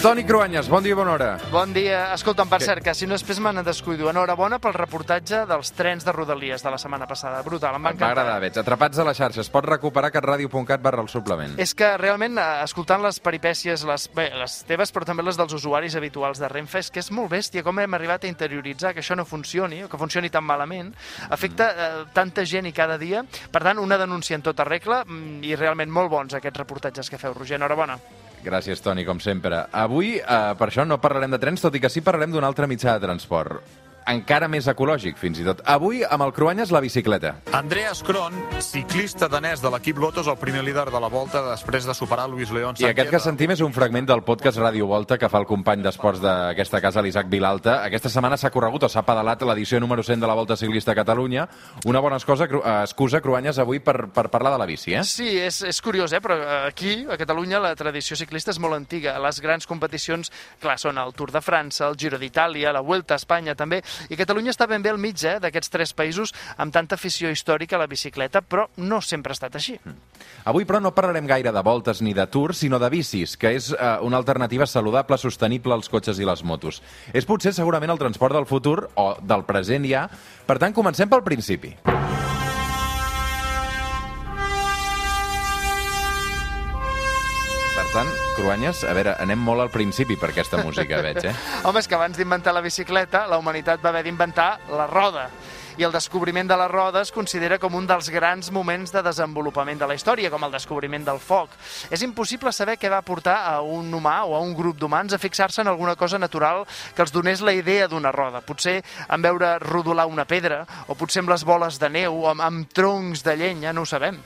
Toni Cruanyes, bon dia i bona hora. Bon dia. Escolta'm, per cert, que si no després me n'he descuido. Enhorabona pel reportatge dels trens de Rodalies de la setmana passada. Brutal, em va encantar. agradar, veig. Atrapats a la xarxa. Es pot recuperar a catradio.cat barra el suplement. És que realment, eh, escoltant les peripècies, les, bé, les teves, però també les dels usuaris habituals de Renfe, és que és molt bèstia com hem arribat a interioritzar que això no funcioni, o que funcioni tan malament. Afecta eh, tanta gent i cada dia. Per tant, una denúncia en tota regla mm, i realment molt bons aquests reportatges que feu, Roger. Enhorabona. Gràcies, Toni, com sempre. Avui, eh, per això, no parlarem de trens, tot i que sí parlarem d'un altre mitjà de transport. Encara més ecològic, fins i tot. Avui, amb el Cruanyes, la bicicleta. Andreas Kron, ciclista danès de l'equip Loto, és el primer líder de la volta després de superar Luis León I aquest que sentim és un fragment del podcast Ràdio Volta que fa el company d'esports d'aquesta casa, l'Isaac Vilalta. Aquesta setmana s'ha corregut o s'ha pedalat l'edició número 100 de la Volta Ciclista a Catalunya. Una bona excusa, eh, excusa Cruanyes, avui per, per parlar de la bici, eh? Sí, és, és curiós, eh? però eh, aquí, a Catalunya, la tradició ciclista és molt antiga. Les grans competicions, clar, són el Tour de França, el Giro d'Itàlia, la Vuelta a Espanya també, i Catalunya està ben bé al mig eh, d'aquests tres països amb tanta afició històrica a la bicicleta, però no sempre ha estat així. Avui, però, no parlarem gaire de voltes ni de tours, sinó de bicis, que és eh, una alternativa saludable, sostenible als cotxes i les motos. És potser segurament el transport del futur, o del present ja. Per tant, comencem pel principi. Tant, Cruanyes, a veure, anem molt al principi per aquesta música, veig, eh? Home, és que abans d'inventar la bicicleta, la humanitat va haver d'inventar la roda. I el descobriment de la roda es considera com un dels grans moments de desenvolupament de la història, com el descobriment del foc. És impossible saber què va portar a un humà o a un grup d'humans a fixar-se en alguna cosa natural que els donés la idea d'una roda. Potser en veure rodolar una pedra, o potser amb les boles de neu, o amb, amb troncs de llenya, no ho sabem.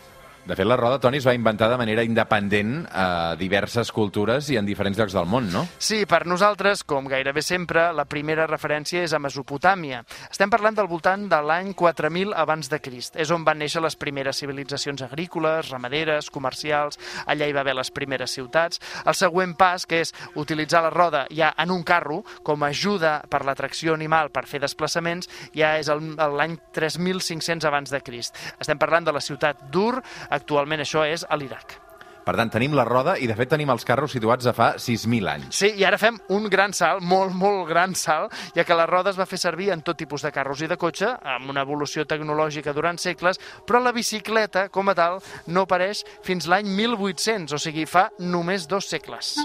De fet, la roda, Toni, es va inventar de manera independent a diverses cultures i en diferents llocs del món, no? Sí, per nosaltres, com gairebé sempre, la primera referència és a Mesopotàmia. Estem parlant del voltant de l'any 4000 abans de Crist. És on van néixer les primeres civilitzacions agrícoles, ramaderes, comercials, allà hi va haver les primeres ciutats. El següent pas, que és utilitzar la roda ja en un carro com a ajuda per la tracció animal per fer desplaçaments, ja és l'any 3500 abans de Crist. Estem parlant de la ciutat d'Ur, actualment això és a l'Iraq. Per tant, tenim la roda i, de fet, tenim els carros situats a fa 6.000 anys. Sí, i ara fem un gran salt, molt, molt gran salt, ja que la roda es va fer servir en tot tipus de carros i de cotxe, amb una evolució tecnològica durant segles, però la bicicleta, com a tal, no apareix fins l'any 1800, o sigui, fa només dos segles.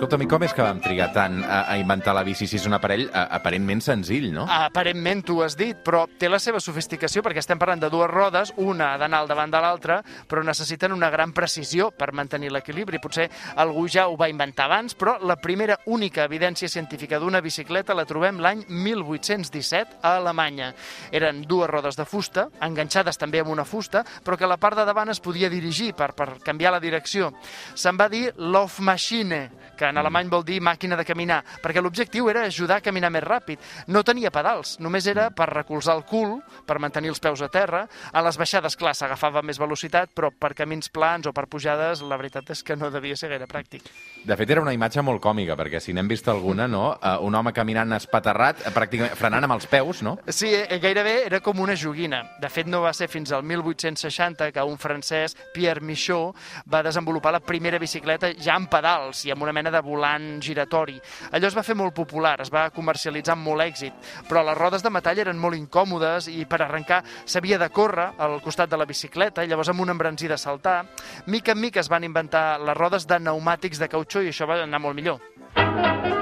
Escolta'm, i com és que vam trigar tant a, a inventar la bici si és un aparell a, aparentment senzill, no? Aparentment tu has dit, però té la seva sofisticació perquè estem parlant de dues rodes, una ha d'anar al davant de l'altra, però necessiten una gran precisió per mantenir l'equilibri. Potser algú ja ho va inventar abans, però la primera única evidència científica d'una bicicleta la trobem l'any 1817 a Alemanya. Eren dues rodes de fusta, enganxades també amb una fusta, però que la part de davant es podia dirigir per, per canviar la direcció. Se'n va dir Laufmaschine, que en alemany vol dir màquina de caminar, perquè l'objectiu era ajudar a caminar més ràpid. No tenia pedals, només era per recolzar el cul, per mantenir els peus a terra. A les baixades, clar, s'agafava més velocitat, però per camins plans o per pujades, la veritat és que no devia ser gaire pràctic. De fet, era una imatge molt còmica, perquè si n'hem vist alguna, no? Uh, un home caminant espaterrat, eh, pràcticament frenant amb els peus, no? Sí, eh, gairebé era com una joguina. De fet, no va ser fins al 1860 que un francès, Pierre Michaud, va desenvolupar la primera bicicleta ja amb pedals i amb una mena de volant giratori. Allò es va fer molt popular, es va comercialitzar amb molt èxit, però les rodes de metall eren molt incòmodes i per arrencar s'havia de córrer al costat de la bicicleta, i llavors amb un embranzí de saltar. Mica en mica es van inventar les rodes de pneumàtics de cautxó i això va anar molt millor.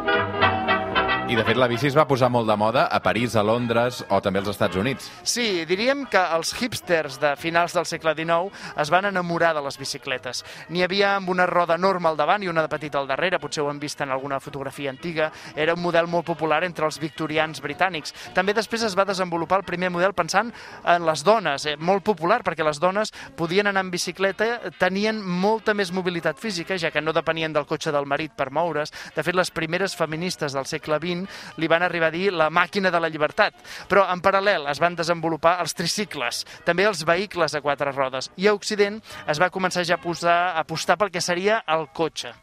I, de fet, la bici es va posar molt de moda a París, a Londres o també als Estats Units. Sí, diríem que els hipsters de finals del segle XIX es van enamorar de les bicicletes. N'hi havia amb una roda enorme al davant i una de petita al darrere, potser ho han vist en alguna fotografia antiga. Era un model molt popular entre els victorians britànics. També després es va desenvolupar el primer model pensant en les dones, eh, molt popular perquè les dones podien anar en bicicleta, tenien molta més mobilitat física, ja que no depenien del cotxe del marit per moure's. De fet, les primeres feministes del segle XX li van arribar a dir la màquina de la llibertat. Però en paral·lel es van desenvolupar els tricicles, també els vehicles a quatre rodes. I a Occident es va començar ja a, posar, a apostar pel que seria el cotxe.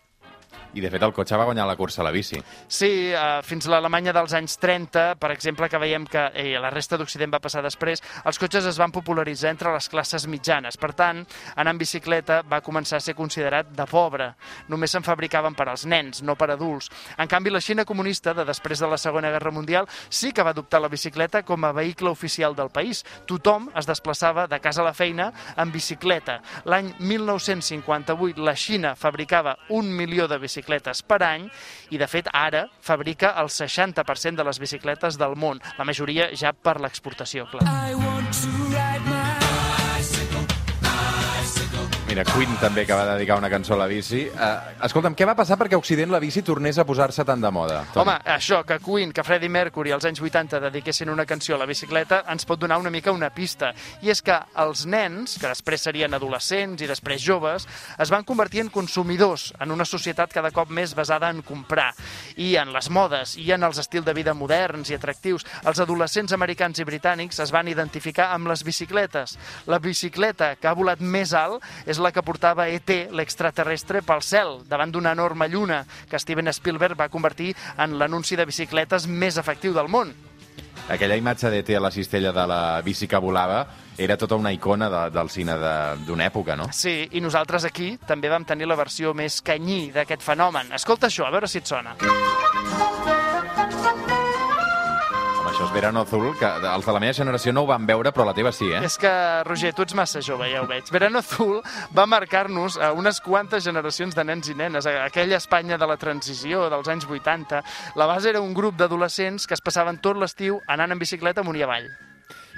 I, de fet, el cotxe va guanyar la cursa a la bici. Sí, eh, fins l'Alemanya dels anys 30, per exemple, que veiem que eh, la resta d'Occident va passar després, els cotxes es van popularitzar entre les classes mitjanes. Per tant, anar en bicicleta va començar a ser considerat de pobre. Només se'n fabricaven per als nens, no per adults. En canvi, la Xina comunista, de després de la Segona Guerra Mundial, sí que va adoptar la bicicleta com a vehicle oficial del país. Tothom es desplaçava de casa a la feina en bicicleta. L'any 1958 la Xina fabricava un milió de bicicletes per any i, de fet, ara fabrica el 60% de les bicicletes del món, la majoria ja per l'exportació, clar. Mira, Queen també, que va dedicar una cançó a la bici. Uh, escolta'm, què va passar perquè a Occident la bici tornés a posar-se tan de moda? Toni? Home, això, que Queen, que Freddie Mercury als anys 80 dediquessin una cançó a la bicicleta, ens pot donar una mica una pista. I és que els nens, que després serien adolescents i després joves, es van convertir en consumidors en una societat cada cop més basada en comprar i en les modes i en els estils de vida moderns i atractius. Els adolescents americans i britànics es van identificar amb les bicicletes. La bicicleta que ha volat més alt és la que portava ET, l'extraterrestre, pel cel, davant d'una enorme lluna que Steven Spielberg va convertir en l'anunci de bicicletes més efectiu del món. Aquella imatge d'ET a la cistella de la bici que volava era tota una icona de, del cine de- d'una època, no? Sí, i nosaltres aquí també vam tenir la versió més canyí d'aquest fenomen. Escolta això, a veure si et sona. Home, això és Verano Azul, que els de la meva generació no ho van veure, però la teva sí, eh? És que, Roger, tu ets massa jove, ja ho veig. Verano Azul va marcar-nos a unes quantes generacions de nens i nenes. Aquella Espanya de la transició, dels anys 80. La base era un grup d'adolescents que es passaven tot l'estiu anant en bicicleta amunt i avall.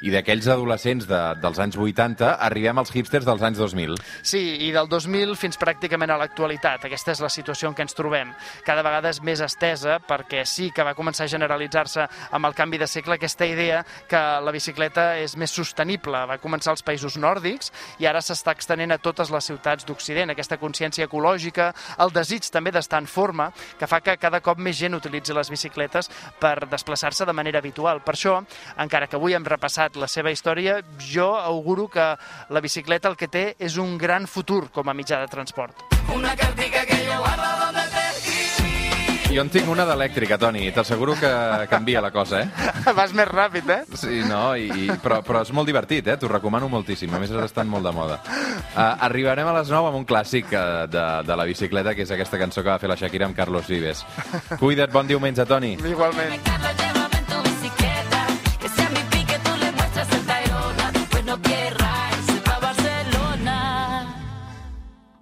I d'aquells adolescents de, dels anys 80 arribem als hipsters dels anys 2000. Sí, i del 2000 fins pràcticament a l'actualitat. Aquesta és la situació en què ens trobem. Cada vegada és més estesa perquè sí que va començar a generalitzar-se amb el canvi de segle aquesta idea que la bicicleta és més sostenible. Va començar als països nòrdics i ara s'està extenent a totes les ciutats d'Occident. Aquesta consciència ecològica, el desig també d'estar en forma, que fa que cada cop més gent utilitzi les bicicletes per desplaçar-se de manera habitual. Per això, encara que avui hem repassat la seva història, jo auguro que la bicicleta el que té és un gran futur com a mitjà de transport. Jo en tinc una d'elèctrica, Toni. T'asseguro que canvia la cosa, eh? Vas més ràpid, eh? Sí, no, i, i, però, però és molt divertit, eh? T'ho recomano moltíssim. A més, ara estan molt de moda. Uh, arribarem a les 9 amb un clàssic uh, de, de la bicicleta, que és aquesta cançó que va fer la Shakira amb Carlos Vives. Cuida't, bon diumenge, Toni. Igualment.